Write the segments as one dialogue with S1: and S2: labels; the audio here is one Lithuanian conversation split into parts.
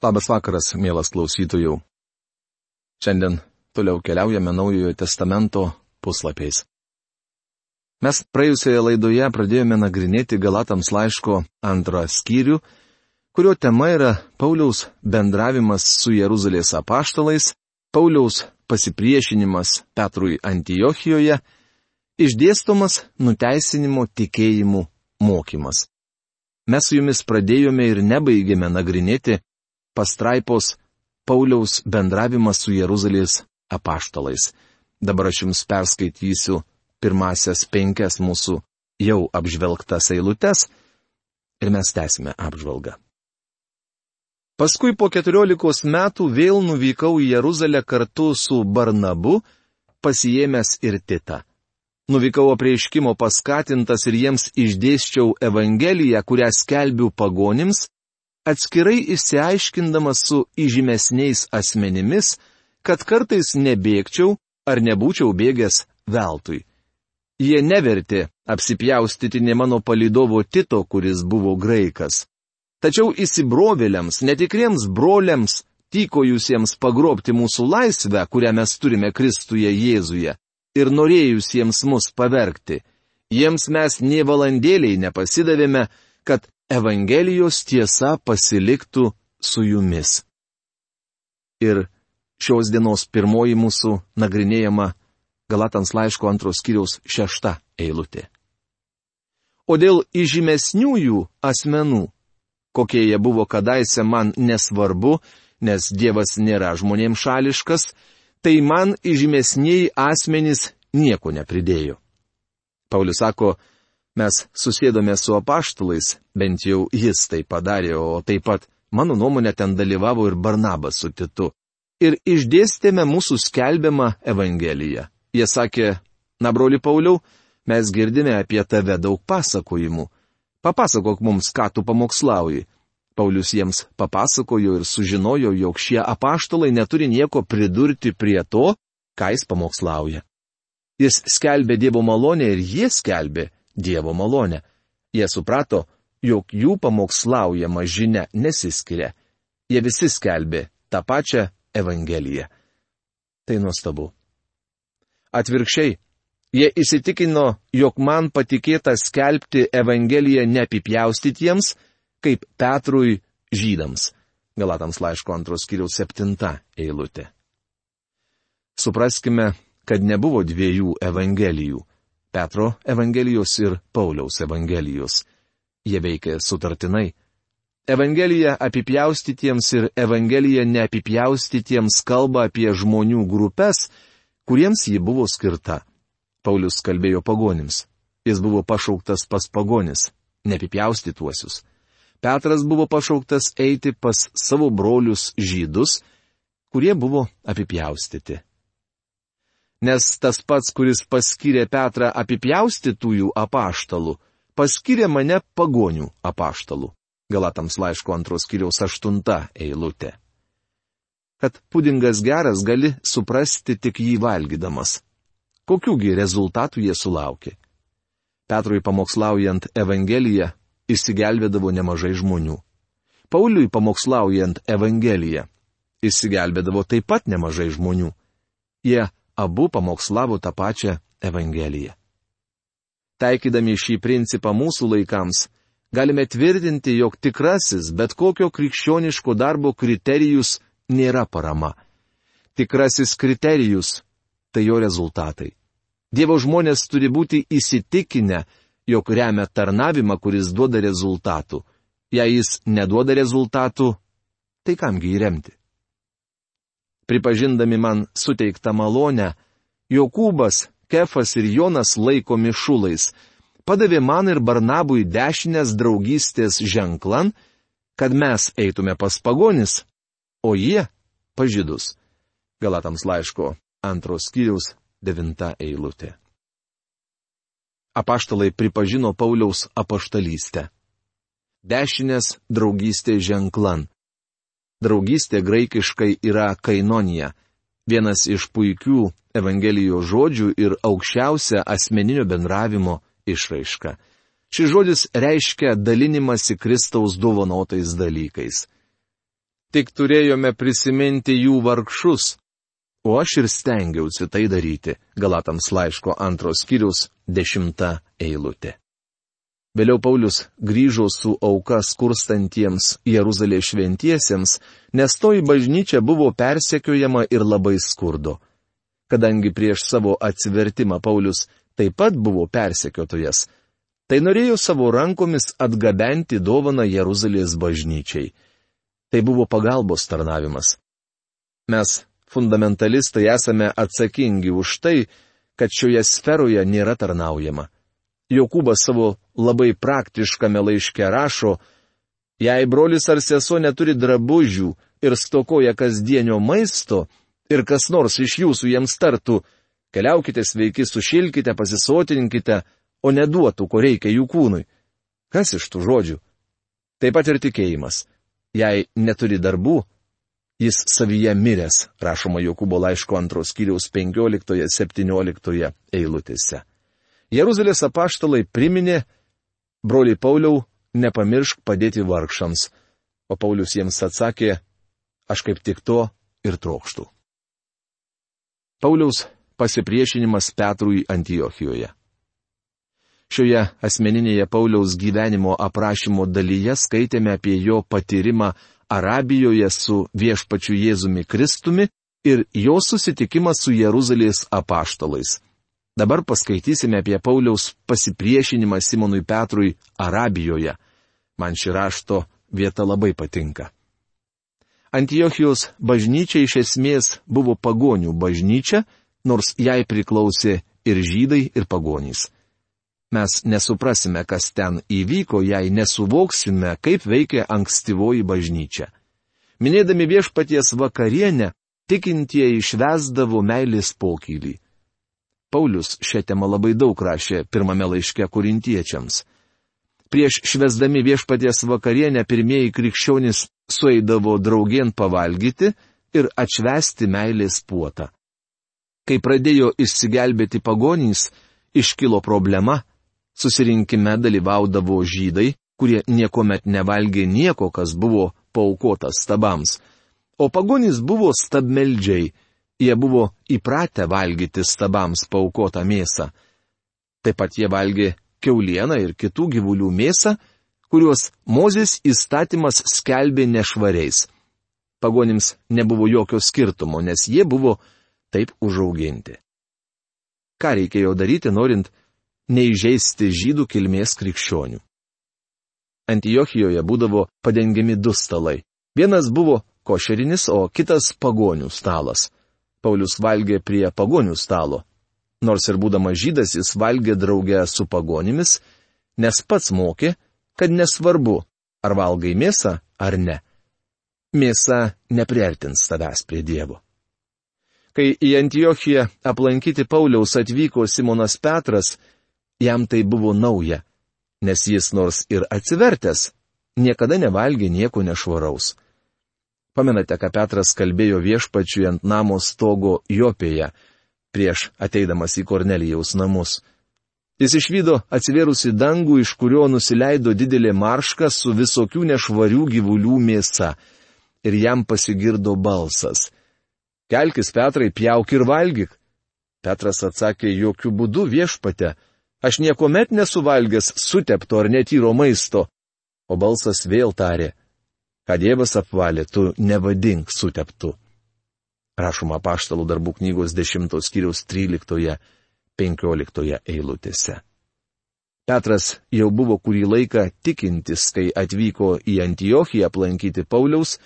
S1: Labas vakaras, mielas klausytojų. Šiandien toliau keliaujame Naujojo testamento puslapiais. Mes praėjusioje laidoje pradėjome nagrinėti Galatams laiško antrą skyrių, kurio tema yra Pauliaus bendravimas su Jeruzalės apaštalais, Pauliaus pasipriešinimas Petrui Antijochijoje, išdėstomas nuteisinimo tikėjimų mokymas. Mes su jumis pradėjome ir nebaigėme nagrinėti pastraipos Pauliaus bendravimas su Jeruzalės apaštalais. Dabar aš jums perskaitysiu pirmasias penkias mūsų jau apžvelgtas eilutes ir mes tęsime apžvalgą. Paskui po keturiolikos metų vėl nuvykau į Jeruzalę kartu su Barnabu, pasijėmęs ir Titą. Nuvykau apreiškimo paskatintas ir jiems išdėščiau Evangeliją, kurią skelbiu pagonims, atskirai išsiaiškindamas su įžymesniais asmenimis, kad kartais nebėgčiau ar nebūčiau bėgęs veltui. Jie nevertė apsipjaustyti ne mano palidovo Tito, kuris buvo graikas. Tačiau įsibrovėliams, netikriems broliams, tykojusiems pagrobti mūsų laisvę, kurią mes turime Kristuje Jėzuje, ir norėjusiems mus pavergti, jiems mes nie valandėliai nepasidavėme, kad Evangelijos tiesa pasiliktų su jumis. Ir šios dienos pirmoji mūsų nagrinėjama Galatans laiško antros kiriaus šešta eilutė. O dėl įžymesniųjų asmenų, kokie jie buvo kadaise man nesvarbu, nes Dievas nėra žmonėms šališkas, tai man įžymesniai asmenys nieko nepridėjo. Paulius sako, Mes susėdome su apaštalais, bent jau jis tai padarė, o taip pat, mano nuomonė, ten dalyvavo ir Barnabas su Titu. Ir išdėstėme mūsų skelbiamą Evangeliją. Jie sakė, na broli Pauliau, mes girdime apie tave daug pasakojimų. Papasakok mums, ką tu pamokslauji. Paulius jiems papasakojo ir sužinojo, jog šie apaštalai neturi nieko pridurti prie to, ką jis pamokslauja. Jis skelbė Dievo malonę ir jie skelbė Dievo malonę. Jie suprato, jog jų pamokslaujama žinia nesiskiria. Jie visi skelbė tą pačią Evangeliją. Tai nuostabu. Atvirkščiai, jie įsitikino, jog man patikėta skelbti Evangeliją neapipjaustytiems, kaip Petrui žydams. Galatams laiško antros kiriaus septinta eilutė. Supraskime, kad nebuvo dviejų Evangelijų. Petro Evangelijos ir Pauliaus Evangelijos. Jie veikia sutartinai. Evangelija apipjaustytiems ir Evangelija neapipjaustytiems kalba apie žmonių grupės, kuriems ji buvo skirta. Paulius kalbėjo pagonims. Jis buvo pašauktas pas pagonis, neapipjaustytuosius. Petras buvo pašauktas eiti pas savo brolius žydus, kurie buvo apipjaustyti nes tas pats, kuris paskyrė Petrą apipjaustytųjų apaštalų, paskyrė mane pagonių apaštalų. Galatams laiško antros kiriaus aštunta eilutė. Kad pudingas geras gali suprasti tik jį valgydamas. Kokiųgi rezultatų jie sulaukė? Petrui pamokslaujant Evangeliją išsigelbėdavo nemažai žmonių. Pauliui pamokslaujant Evangeliją išsigelbėdavo taip pat nemažai žmonių. Jie abu pamokslavo tą pačią Evangeliją. Taikydami šį principą mūsų laikams, galime tvirtinti, jog tikrasis bet kokio krikščioniško darbo kriterijus nėra parama. Tikrasis kriterijus - tai jo rezultatai. Dievo žmonės turi būti įsitikinę, jog remia tarnavimą, kuris duoda rezultatų. Jei jis neduoda rezultatų, tai kamgi įremti? Pripažindami man suteiktą malonę, Jokūbas, Kefas ir Jonas laikomi šulais, padavė man ir Barnabui dešinės draugystės ženklan, kad mes eitume pas pagonis, o jie - pažydus. Galatams laiško antros skyriaus devinta eilutė. Apaštalai pripažino Pauliaus apaštalystę. Dešinės draugystės ženklan. Draugystė graikiškai yra kainonija, vienas iš puikių Evangelijos žodžių ir aukščiausia asmeninio bendravimo išraiška. Šis žodis reiškia dalinimąsi Kristaus dovanotais dalykais. tik turėjome prisiminti jų vargšus. O aš ir stengiausi tai daryti. Galatams laiško antros skyrius dešimta eilutė. Vėliau Paulius grįžo su auka skurstantiems Jeruzalės šventiesiems, nes toji bažnyčia buvo persekiojama ir labai skurdo. Kadangi prieš savo atsivertimą Paulius taip pat buvo persekiotojas, tai norėjo savo rankomis atgabenti dovaną Jeruzalės bažnyčiai. Tai buvo pagalbos tarnavimas. Mes, fundamentalistai, esame atsakingi už tai, kad šioje sferoje nėra tarnaujama. Jokūbas savo labai praktiškame laiške rašo, jei brolis ar sesuo neturi drabužių ir stokoja kasdienio maisto, ir kas nors iš jūsų jiems tartų, keliaukite sveiki, sušilkite, pasisotinkite, o neduotų, ko reikia jų kūnui. Kas iš tų žodžių? Taip pat ir tikėjimas. Jei neturi darbų, jis savyje miręs, rašoma Jokūbo laiško antros kiriaus 15-17 eilutėse. Jeruzalės apaštalai priminė, broliai Pauliau, nepamiršk padėti vargšams, o Paulius jiems atsakė, aš kaip tik to ir trokštų. Pauliaus pasipriešinimas Petrui Antijochijoje. Šioje asmeninėje Pauliaus gyvenimo aprašymo dalyje skaitėme apie jo patyrimą Arabijoje su viešpačiu Jėzumi Kristumi ir jo susitikimą su Jeruzalės apaštalais. Dabar paskaitysime apie Pauliaus pasipriešinimą Simonui Petrui Arabijoje. Man ši rašto vieta labai patinka. Antijochijos bažnyčia iš esmės buvo pagonių bažnyčia, nors jai priklausė ir žydai, ir pagonys. Mes nesuprasime, kas ten įvyko, jei nesuvoksime, kaip veikia ankstyvoji bažnyčia. Minėdami viešpaties vakarienę, tikintieji išvesdavo meilės pokylį. Paulius šią temą labai daug rašė pirmame laiške kurintiečiams. Prieš švesdami viešpaties vakarienę pirmieji krikščionys sueidavo draugien pavalgyti ir atšvesti meilės puotą. Kai pradėjo išsigelbėti pagonys, iškilo problema, Susirinkime dalyvaudavo žydai, kurie niekuomet nevalgė nieko, kas buvo paukotas stabams. O pagonys buvo stabmeldžiai, jie buvo įpratę valgyti stabams paukotą mėsą. Taip pat jie valgė keulieną ir kitų gyvulių mėsą, kuriuos Mozės įstatymas skelbė nešvariais. Pagonims nebuvo jokio skirtumo, nes jie buvo taip užauginti. Ką reikėjo daryti, norint neįžeisti žydų kilmės krikščionių. Antijochijoje būdavo padengiami du stalai. Vienas buvo košerinis, o kitas pagonių stalas. Paulius valgė prie pagonių stalo. Nors ir būdamas žydas jis valgė draugę su pagonimis, nes pats mokė, kad nesvarbu, ar valgai mėsą ar ne. Mėsa nepriartins tavęs prie Dievo. Kai į Antiochiją aplankyti Pauliaus atvyko Simonas Petras, jam tai buvo nauja, nes jis nors ir atsivertęs, niekada nevalgė nieko nešvaraus. Pamenate, ką Petras kalbėjo viešpačiui ant namo stogo Jopėje, prieš ateidamas į Kornelijaus namus. Jis išvydo atsivėrusi dangų, iš kurio nusileido didelė marška su visokių nešvarių gyvulių mėsa. Ir jam pasigirdo balsas. Kelkis, Petrai, pjauk ir valgyk. Petras atsakė, jokių būdų viešpate, Aš niekuomet nesuvalgęs sutepto ar netyro maisto. O balsas vėl tarė, kad Dievas apvalė, tu nevadink suteptu. Rašoma paštalų darbų knygos 10 skyriaus 13-15 eilutėse. Petras jau buvo kurį laiką tikintis, kai atvyko į Antiochiją aplankyti Pauliaus,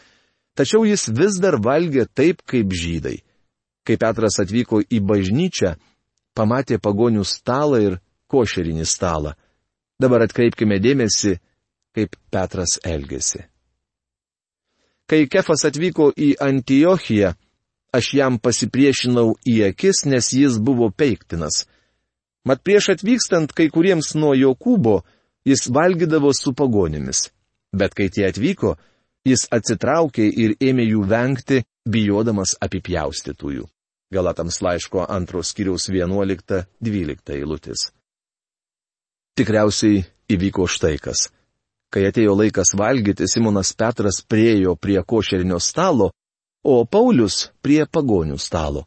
S1: tačiau jis vis dar valgė taip kaip žydai. Kai Petras atvyko į bažnyčią, pamatė pagonių stalą ir košerinį stalą. Dabar atkreipkime dėmesį, kaip Petras elgėsi. Kai Kefas atvyko į Antiochiją, aš jam pasipriešinau į akis, nes jis buvo peiktinas. Mat prieš atvykstant kai kuriems nuo Jokūbo, jis valgydavo su pagonimis. Bet kai tie atvyko, jis atsitraukė ir ėmė jų vengti, bijodamas apipjaustytųjų. Galatams laiško antros kiriaus 11-12 eilutės tikriausiai įvyko štai kas. Kai atėjo laikas valgyti, Simonas Petras priejo prie košerinio stalo, o Paulius prie pagonių stalo.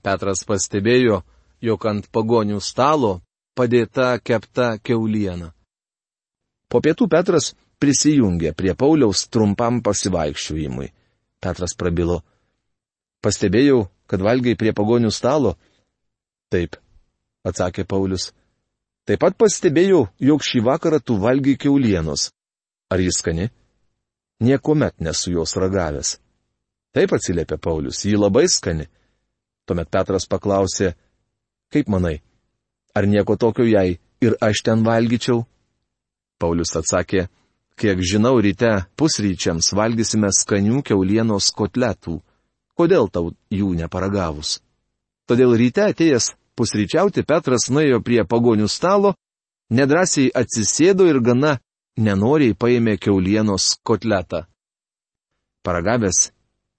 S1: Petras pastebėjo, jog ant pagonių stalo padėta kepta keuliena. Po pietų Petras prisijungė prie Pauliaus trumpam pasivaikščiojimui. Petras prabilo. Pastebėjau, kad valgiai prie pagonių stalo? Taip, atsakė Paulius. Taip pat pastebėjau, jog šį vakarą tu valgiai keulienos. Ar jis skani? Niekuomet nesu jos ragavęs. Taip atsiliepė Paulius, ji labai skani. Tuomet Petras paklausė, kaip manai, ar nieko tokio jai ir aš ten valgyčiau? Paulius atsakė, kiek žinau, ryte pusryčiams valgysime skanių keulienos kotletų. Kodėl tau jų neparagavus? Todėl ryte atėjęs pusryčiauti Petras nuėjo prie pagonių stalo, nedrasiai atsisėdo ir gana nenoriai paėmė keulienos kotletą. Paragavęs,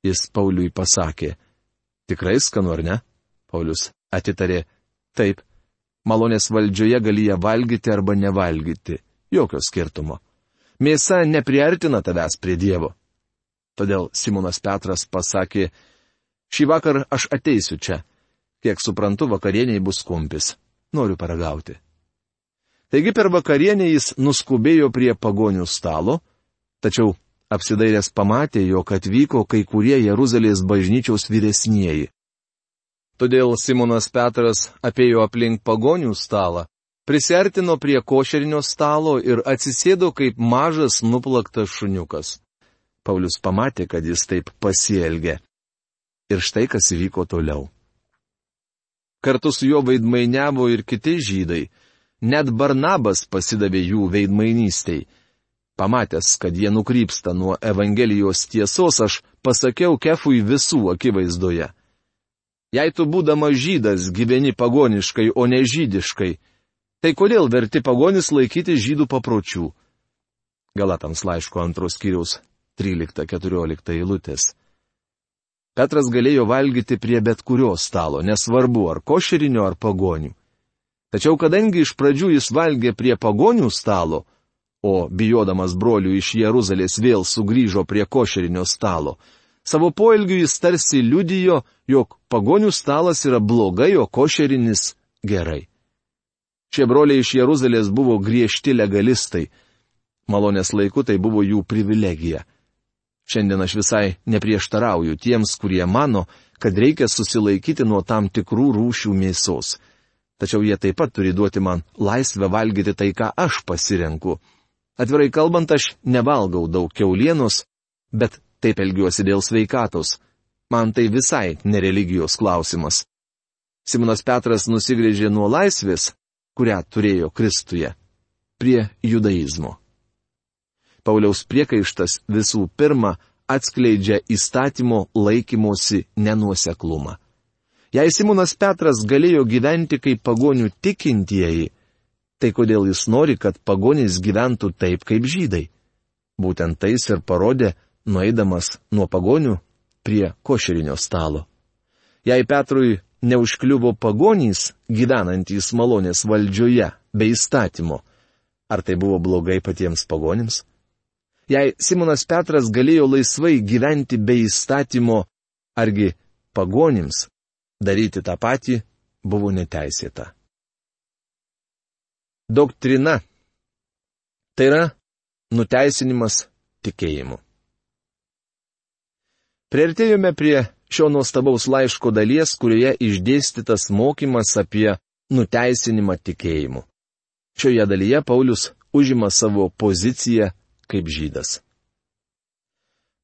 S1: jis Pauliui pasakė, Tikrai skanu ar ne? Paulius atitarė. Taip. Malonės valdžioje gali ją valgyti arba nevalgyti. Jokio skirtumo. Mėsa nepriartina tavęs prie Dievo. Todėl Simonas Petras pasakė, šį vakar aš ateisiu čia. Kiek suprantu, vakarieniai bus kumpis. Noriu paragauti. Taigi per vakarienę jis nuskubėjo prie pagonių stalo, tačiau apsidairęs pamatė, jog atvyko kai kurie Jeruzalės bažnyčiaus vyresnieji. Todėl Simonas Petras apėjo aplink pagonių stalą, prisertino prie košerinio stalo ir atsisėdo kaip mažas nuplaktas šuniukas. Paulius pamatė, kad jis taip pasielgė. Ir štai kas įvyko toliau. Kartu su juo veidmainiavo ir kiti žydai. Net Barnabas pasidavė jų veidmainystiai. Pamatęs, kad jie nukrypsta nuo Evangelijos tiesos, aš pasakiau Kefui visų akivaizdoje. Jei tu būdama žydas gyveni pagoniškai, o ne žydiškai, tai kodėl verti pagonis laikyti žydų papročių? Galatams laiško antros kiriaus 13-14 eilutės. Petras galėjo valgyti prie bet kurio stalo, nesvarbu ar košerinio ar pagonių. Tačiau kadangi iš pradžių jis valgė prie pagonių stalo, o bijodamas brolių iš Jeruzalės vėl sugrįžo prie košerinio stalo. Savo poelgiu jis tarsi liudijo, jog pagonių stalas yra blogai, o košerinis gerai. Šie broliai iš Jeruzalės buvo griežti legalistai. Malonės laiku tai buvo jų privilegija. Šiandien aš visai neprieštarauju tiems, kurie mano, kad reikia susilaikyti nuo tam tikrų rūšių mėsos. Tačiau jie taip pat turi duoti man laisvę valgyti tai, ką aš pasirenku. Atvirai kalbant, aš nevalgau daug keulienos, bet taip elgiuosi dėl sveikatos. Man tai visai nereligijos klausimas. Simonas Petras nusigrėžė nuo laisvės, kurią turėjo Kristuje, prie judaizmo. Pauliaus priekaištas visų pirma atskleidžia įstatymo laikymosi nenuoseklumą. Jei Simonas Petras galėjo gyventi kaip pagonių tikintieji, Tai kodėl jis nori, kad pagonys gyventų taip kaip žydai? Būtent tais ir parodė, nueidamas nuo pagonių prie košerinio stalo. Jei Petrui neužkliuvo pagonys, gyvenantys malonės valdžioje, be įstatymo, ar tai buvo blogai patiems pagonims? Jei Simonas Petras galėjo laisvai gyventi be įstatymo, argi pagonims daryti tą patį buvo neteisėta doktrina. Tai yra nuteisinimas tikėjimu. Priartėjome prie šio nuostabaus laiško dalies, kurioje išdėstytas mokymas apie nuteisinimą tikėjimu. Šioje dalyje Paulius užima savo poziciją kaip žydas.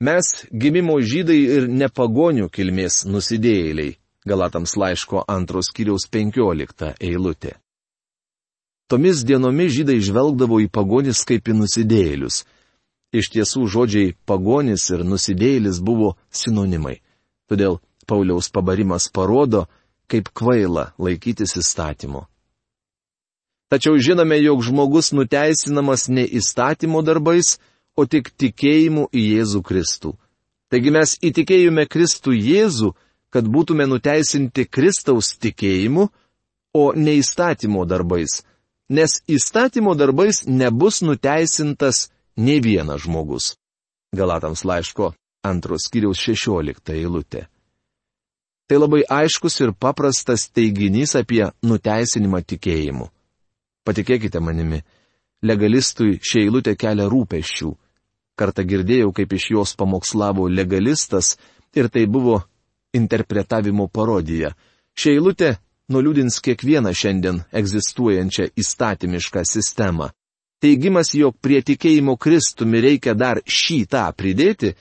S1: Mes gimimo žydai ir nepagonių kilmės nusidėjėliai. Galatams laiško antros kiriaus penkiolikta eilutė. Tomis dienomis žydai žvelgdavo į pagonis kaip į nusidėjėlius. Iš tiesų žodžiai pagonis ir nusidėjėlis buvo sinonimai. Todėl Pauliaus pabarimas parodo, kaip kvaila laikytis įstatymo. Tačiau žinome, jog žmogus nuteisinamas ne įstatymo darbais, o tik tikėjimu į Jėzų Kristų. Taigi mes įtikėjome Kristų Jėzų, kad būtume nuteisinti Kristaus tikėjimu, o ne įstatymo darbais nes įstatymo darbais nebus nuteisintas ne vienas žmogus. Galatams laiško antros kiriaus 16 eilutė. Tai labai aiškus ir paprastas teiginys apie nuteisinimą tikėjimu. Patikėkite manimi, legalistui šia eilutė kelia rūpeščių. Kartą girdėjau, kaip iš jos pamokslavo legalistas ir tai buvo interpretavimo parodija. Šia eilutė nuliūdins kiekvieną šiandien egzistuojančią įstatymišką sistemą. Teigimas, jog prie tikėjimo Kristumi reikia dar šį tą pridėti,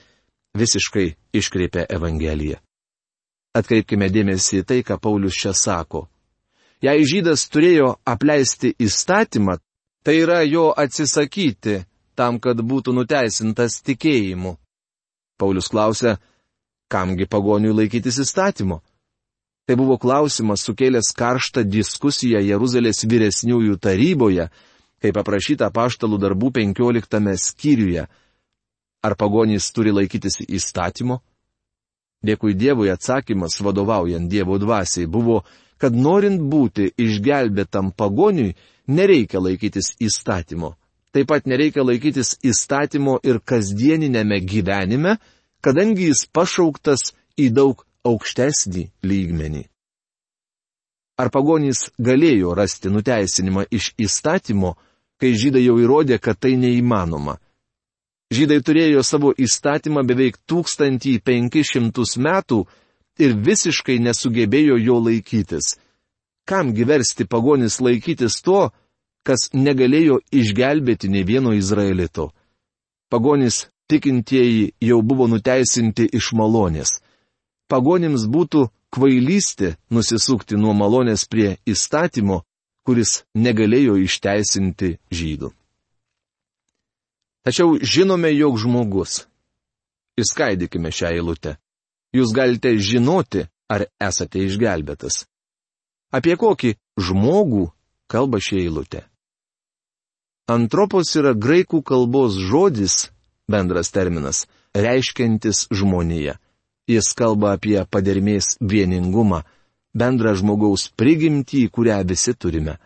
S1: visiškai iškreipia Evangeliją. Atkreipkime dėmesį į tai, ką Paulius čia sako. Jei žydas turėjo apleisti įstatymą, tai yra jo atsisakyti tam, kad būtų nuteisintas tikėjimu. Paulius klausia, kamgi pagoniui laikytis įstatymo? Tai buvo klausimas sukėlęs karštą diskusiją Jeruzalės vyresniųjų taryboje, kaip aprašyta paštalų darbų 15 skyriuje. Ar pagonys turi laikytis įstatymo? Dėkui Dievui atsakymas vadovaujant Dievo dvasiai buvo, kad norint būti išgelbėtam pagoniui, nereikia laikytis įstatymo. Taip pat nereikia laikytis įstatymo ir kasdieninėme gyvenime, kadangi jis pašauktas į daug aukštesnį lygmenį. Ar pagonys galėjo rasti nuteisinimą iš įstatymo, kai žydai jau įrodė, kad tai neįmanoma? Žydai turėjo savo įstatymą beveik 1500 metų ir visiškai nesugebėjo jo laikytis. Kam gyversti pagonis laikytis to, kas negalėjo išgelbėti ne vieno izraelito? Pagonis tikintieji jau buvo nuteisinti iš malonės. Pagonims būtų kvailystė nusisukti nuo malonės prie įstatymo, kuris negalėjo išteisinti žydų. Tačiau žinome, jog žmogus. Įskaidykime šią eilutę. Jūs galite žinoti, ar esate išgelbėtas. Apie kokį žmogų kalba ši eilutė? Antropos yra graikų kalbos žodis, bendras terminas, reiškiantis žmoniją. Jis kalba apie padermės vieningumą, bendrą žmogaus prigimtį, kurią visi turime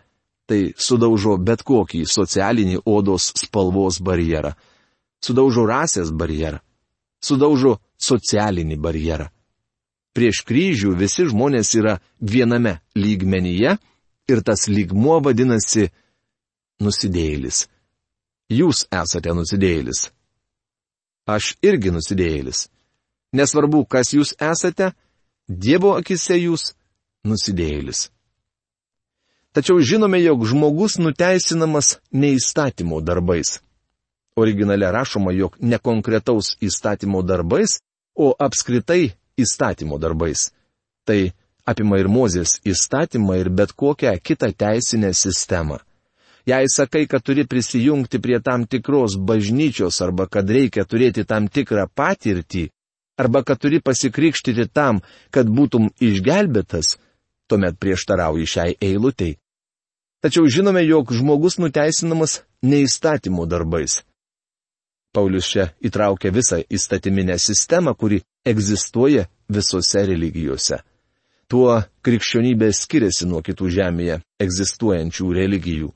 S1: tai sudaužo bet kokį socialinį odos spalvos barjerą, sudaužo rasės barjerą, sudaužo socialinį barjerą. Prieš kryžių visi žmonės yra viename lygmenyje ir tas lygmuo vadinasi nusidėjėlis. Jūs esate nusidėjėlis. Aš irgi nusidėjėlis. Nesvarbu, kas jūs esate, Dievo akise jūs nusidėjėlis. Tačiau žinome, jog žmogus nuteisinamas neįstatymo darbais. Originale rašoma, jog ne konkretaus įstatymo darbais, o apskritai įstatymo darbais. Tai apima ir Mozės įstatymą ir bet kokią kitą teisinę sistemą. Jei sakai, kad turi prisijungti prie tam tikros bažnyčios arba kad reikia turėti tam tikrą patirtį, arba kad turi pasikrikštyti tam, kad būtum išgelbėtas, tuomet prieštarauji šiai eilutei. Tačiau žinome, jog žmogus nuteisinamas neįstatymų darbais. Paulius čia įtraukia visą įstatyminę sistemą, kuri egzistuoja visose religijose. Tuo krikščionybė skiriasi nuo kitų žemėje egzistuojančių religijų.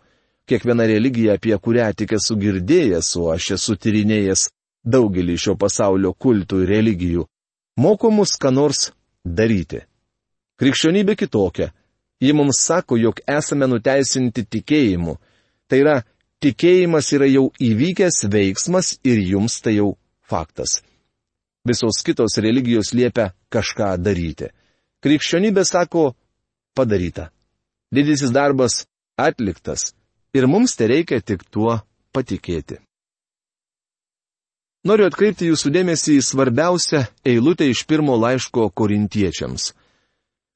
S1: Kiekviena religija, apie kurią tik esu girdėjęs, o aš esu tyrinėjęs daugelį šio pasaulio kultų ir religijų, moko mus ką nors daryti. Krikščionybė kitokia Ji mums sako, jog esame nuteisinti tikėjimu. Tai yra, tikėjimas yra jau įvykęs veiksmas ir jums tai jau faktas. Visos kitos religijos liepia kažką daryti. Krikščionybė sako padaryta. Didysis darbas atliktas ir mums tai reikia tik tuo patikėti. Noriu atkreipti jūsų dėmesį į svarbiausią eilutę iš pirmo laiško korintiečiams.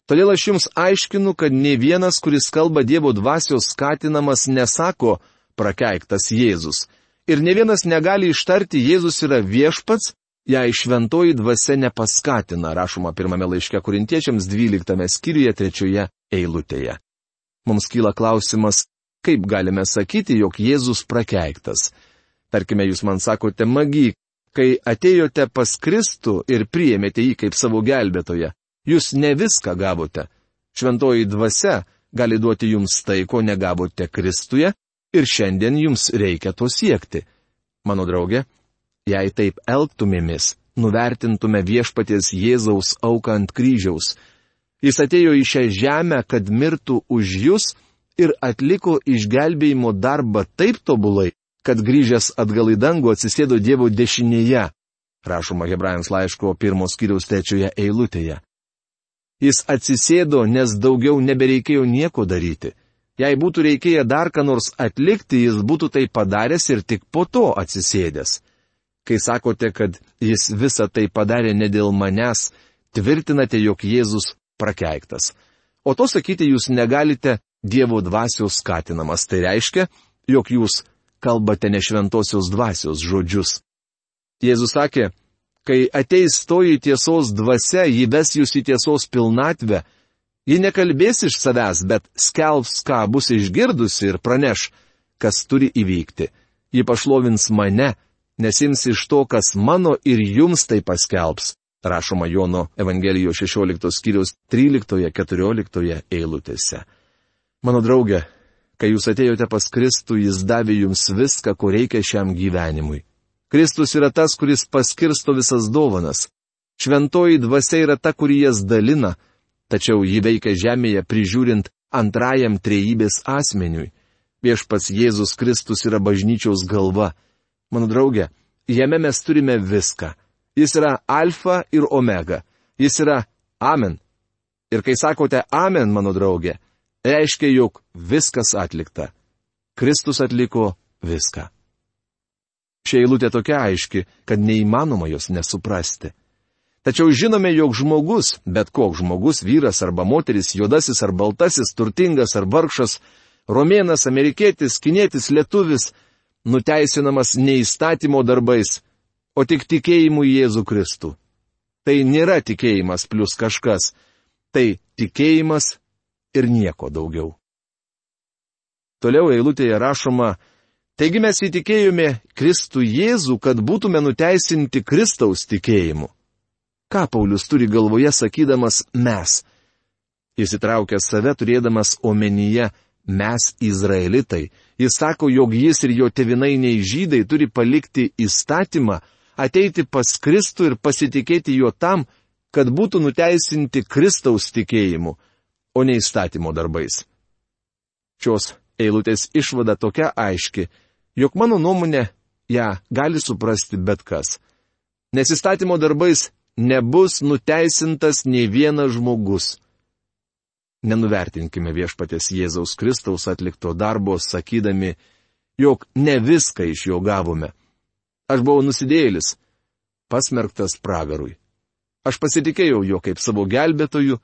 S1: Todėl aš jums aiškinu, kad ne vienas, kuris kalba Dievo dvasios skatinamas, nesako prakeiktas Jėzus. Ir ne vienas negali ištarti Jėzus yra viešpats, jei šventoji dvasia nepaskatina, rašoma pirmame laiške kurintiečiams 12 skyriuje trečioje eilutėje. Mums kyla klausimas, kaip galime sakyti, jog Jėzus prakeiktas. Tarkime, jūs man sakote, magi, kai atėjote pas Kristų ir priėmėte jį kaip savo gelbėtoją, Jūs ne viską gavote. Šventoji dvasia gali duoti jums tai, ko negavote Kristuje, ir šiandien jums reikia to siekti. Mano draugė, jei taip elgtumėmės, nuvertintume viešpaties Jėzaus auką ant kryžiaus. Jis atėjo į šią žemę, kad mirtų už jūs ir atliko išgelbėjimo darbą taip tobulai, kad grįžęs atgal į dangų atsisėdo Dievo dešinėje, rašoma Hebrajams laiško pirmos kiriaus trečioje eilutėje. Jis atsisėdo, nes daugiau nebereikėjo nieko daryti. Jei būtų reikėję dar ką nors atlikti, jis būtų tai padaręs ir tik po to atsisėdęs. Kai sakote, kad jis visą tai padarė ne dėl manęs, tvirtinate, jog Jėzus prakeiktas. O to sakyti jūs negalite Dievo dvasios skatinamas. Tai reiškia, jog jūs kalbate ne šventosios dvasios žodžius. Jėzus sakė, kai ateis toji tiesos dvasia, jį ves jūs į tiesos pilnatvę, ji nekalbės iš savęs, bet skelbs, ką bus išgirdusi ir praneš, kas turi įvykti. Ji pašlovins mane, nesims iš to, kas mano ir jums tai paskelbs, rašoma Jono Evangelijos 16 skyrius 13-14 eilutėse. Mano draugė, kai jūs atėjote pas Kristų, jis davė jums viską, ko reikia šiam gyvenimui. Kristus yra tas, kuris paskirsto visas dovanas. Šventoji dvasia yra ta, kuri jas dalina, tačiau ji veikia žemėje prižiūrint antrajam trejybės asmeniui. Viešpats Jėzus Kristus yra bažnyčiaus galva. Mano draugė, jame mes turime viską. Jis yra alfa ir omega. Jis yra amen. Ir kai sakote amen, mano draugė, reiškia, jog viskas atlikta. Kristus atliko viską. Šia eilutė tokia aiški, kad neįmanoma jos nesuprasti. Tačiau žinome, jog žmogus, bet koks žmogus, vyras arba moteris, juodasis ar baltasis, turtingas ar vargšas, romėnas, amerikietis, kinietis, lietuvis, nuteisinamas ne įstatymo darbais, o tik tikėjimu į Jėzų Kristų. Tai nėra tikėjimas plus kažkas, tai tikėjimas ir nieko daugiau. Toliau eilutėje rašoma, taigi mes įtikėjome Kristų Jėzų, kad būtume nuteisinti Kristaus tikėjimu. Ką Paulius turi galvoje sakydamas mes? Jis įtraukia save turėdamas omenyje mes Izraelitai. Jis sako, jog jis ir jo tevinainiai žydai turi palikti įstatymą, ateiti pas Kristų ir pasitikėti juo tam, kad būtų nuteisinti Kristaus tikėjimu o ne įstatymo darbais. Šios eilutės išvada tokia aiški, jog mano nuomonė ją gali suprasti bet kas. Nes įstatymo darbais nebus nuteisintas nei vienas žmogus. Nenuvertinkime viešpatės Jėzaus Kristaus atlikto darbo, sakydami, jog ne viską iš jo gavome. Aš buvau nusidėlis, pasmerktas pragarui. Aš pasitikėjau jo kaip savo gelbėtoju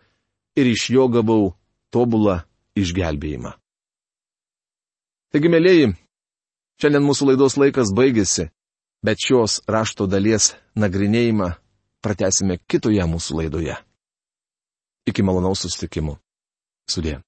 S1: ir iš jo gavau tobulą išgelbėjimą. Taigi, mėlyjeji, šiandien mūsų laidos laikas baigėsi, bet šios rašto dalies nagrinėjimą pratesime kitoje mūsų laidoje. Iki malonaus susitikimų. Sudė.